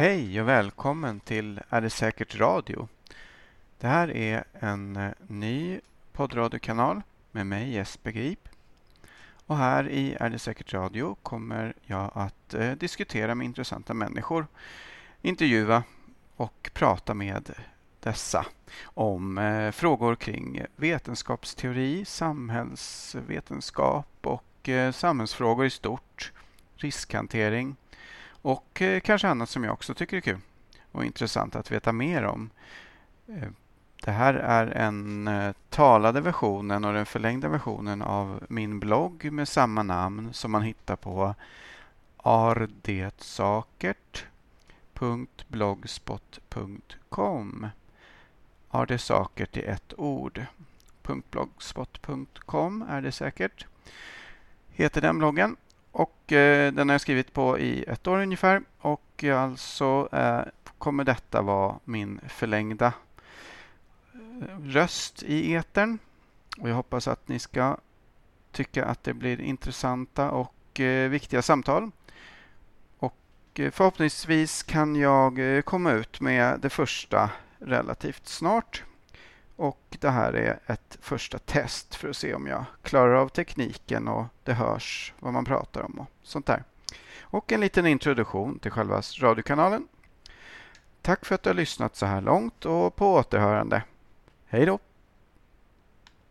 Hej och välkommen till Är det säkert radio? Det här är en eh, ny poddradiokanal med mig Jesper Grip. Och här i Är det säkert radio kommer jag att eh, diskutera med intressanta människor, intervjua och prata med dessa om eh, frågor kring vetenskapsteori, samhällsvetenskap och eh, samhällsfrågor i stort, riskhantering och eh, kanske annat som jag också tycker är kul och intressant att veta mer om. Eh, det här är en eh, talade versionen och den förlängda versionen av min blogg med samma namn som man hittar på ardetsakert.blogspot.com Ardetsakert i ett ord. .blogspot.com är det säkert. Heter den bloggen. Och eh, Den har jag skrivit på i ett år ungefär. Och alltså eh, kommer detta vara min förlängda eh, röst i etern. Och Jag hoppas att ni ska tycka att det blir intressanta och eh, viktiga samtal. Och eh, Förhoppningsvis kan jag eh, komma ut med det första relativt snart. Och Det här är ett första test för att se om jag klarar av tekniken och det hörs vad man pratar om och sånt där. Och en liten introduktion till själva radiokanalen. Tack för att du har lyssnat så här långt och på återhörande. Hej då!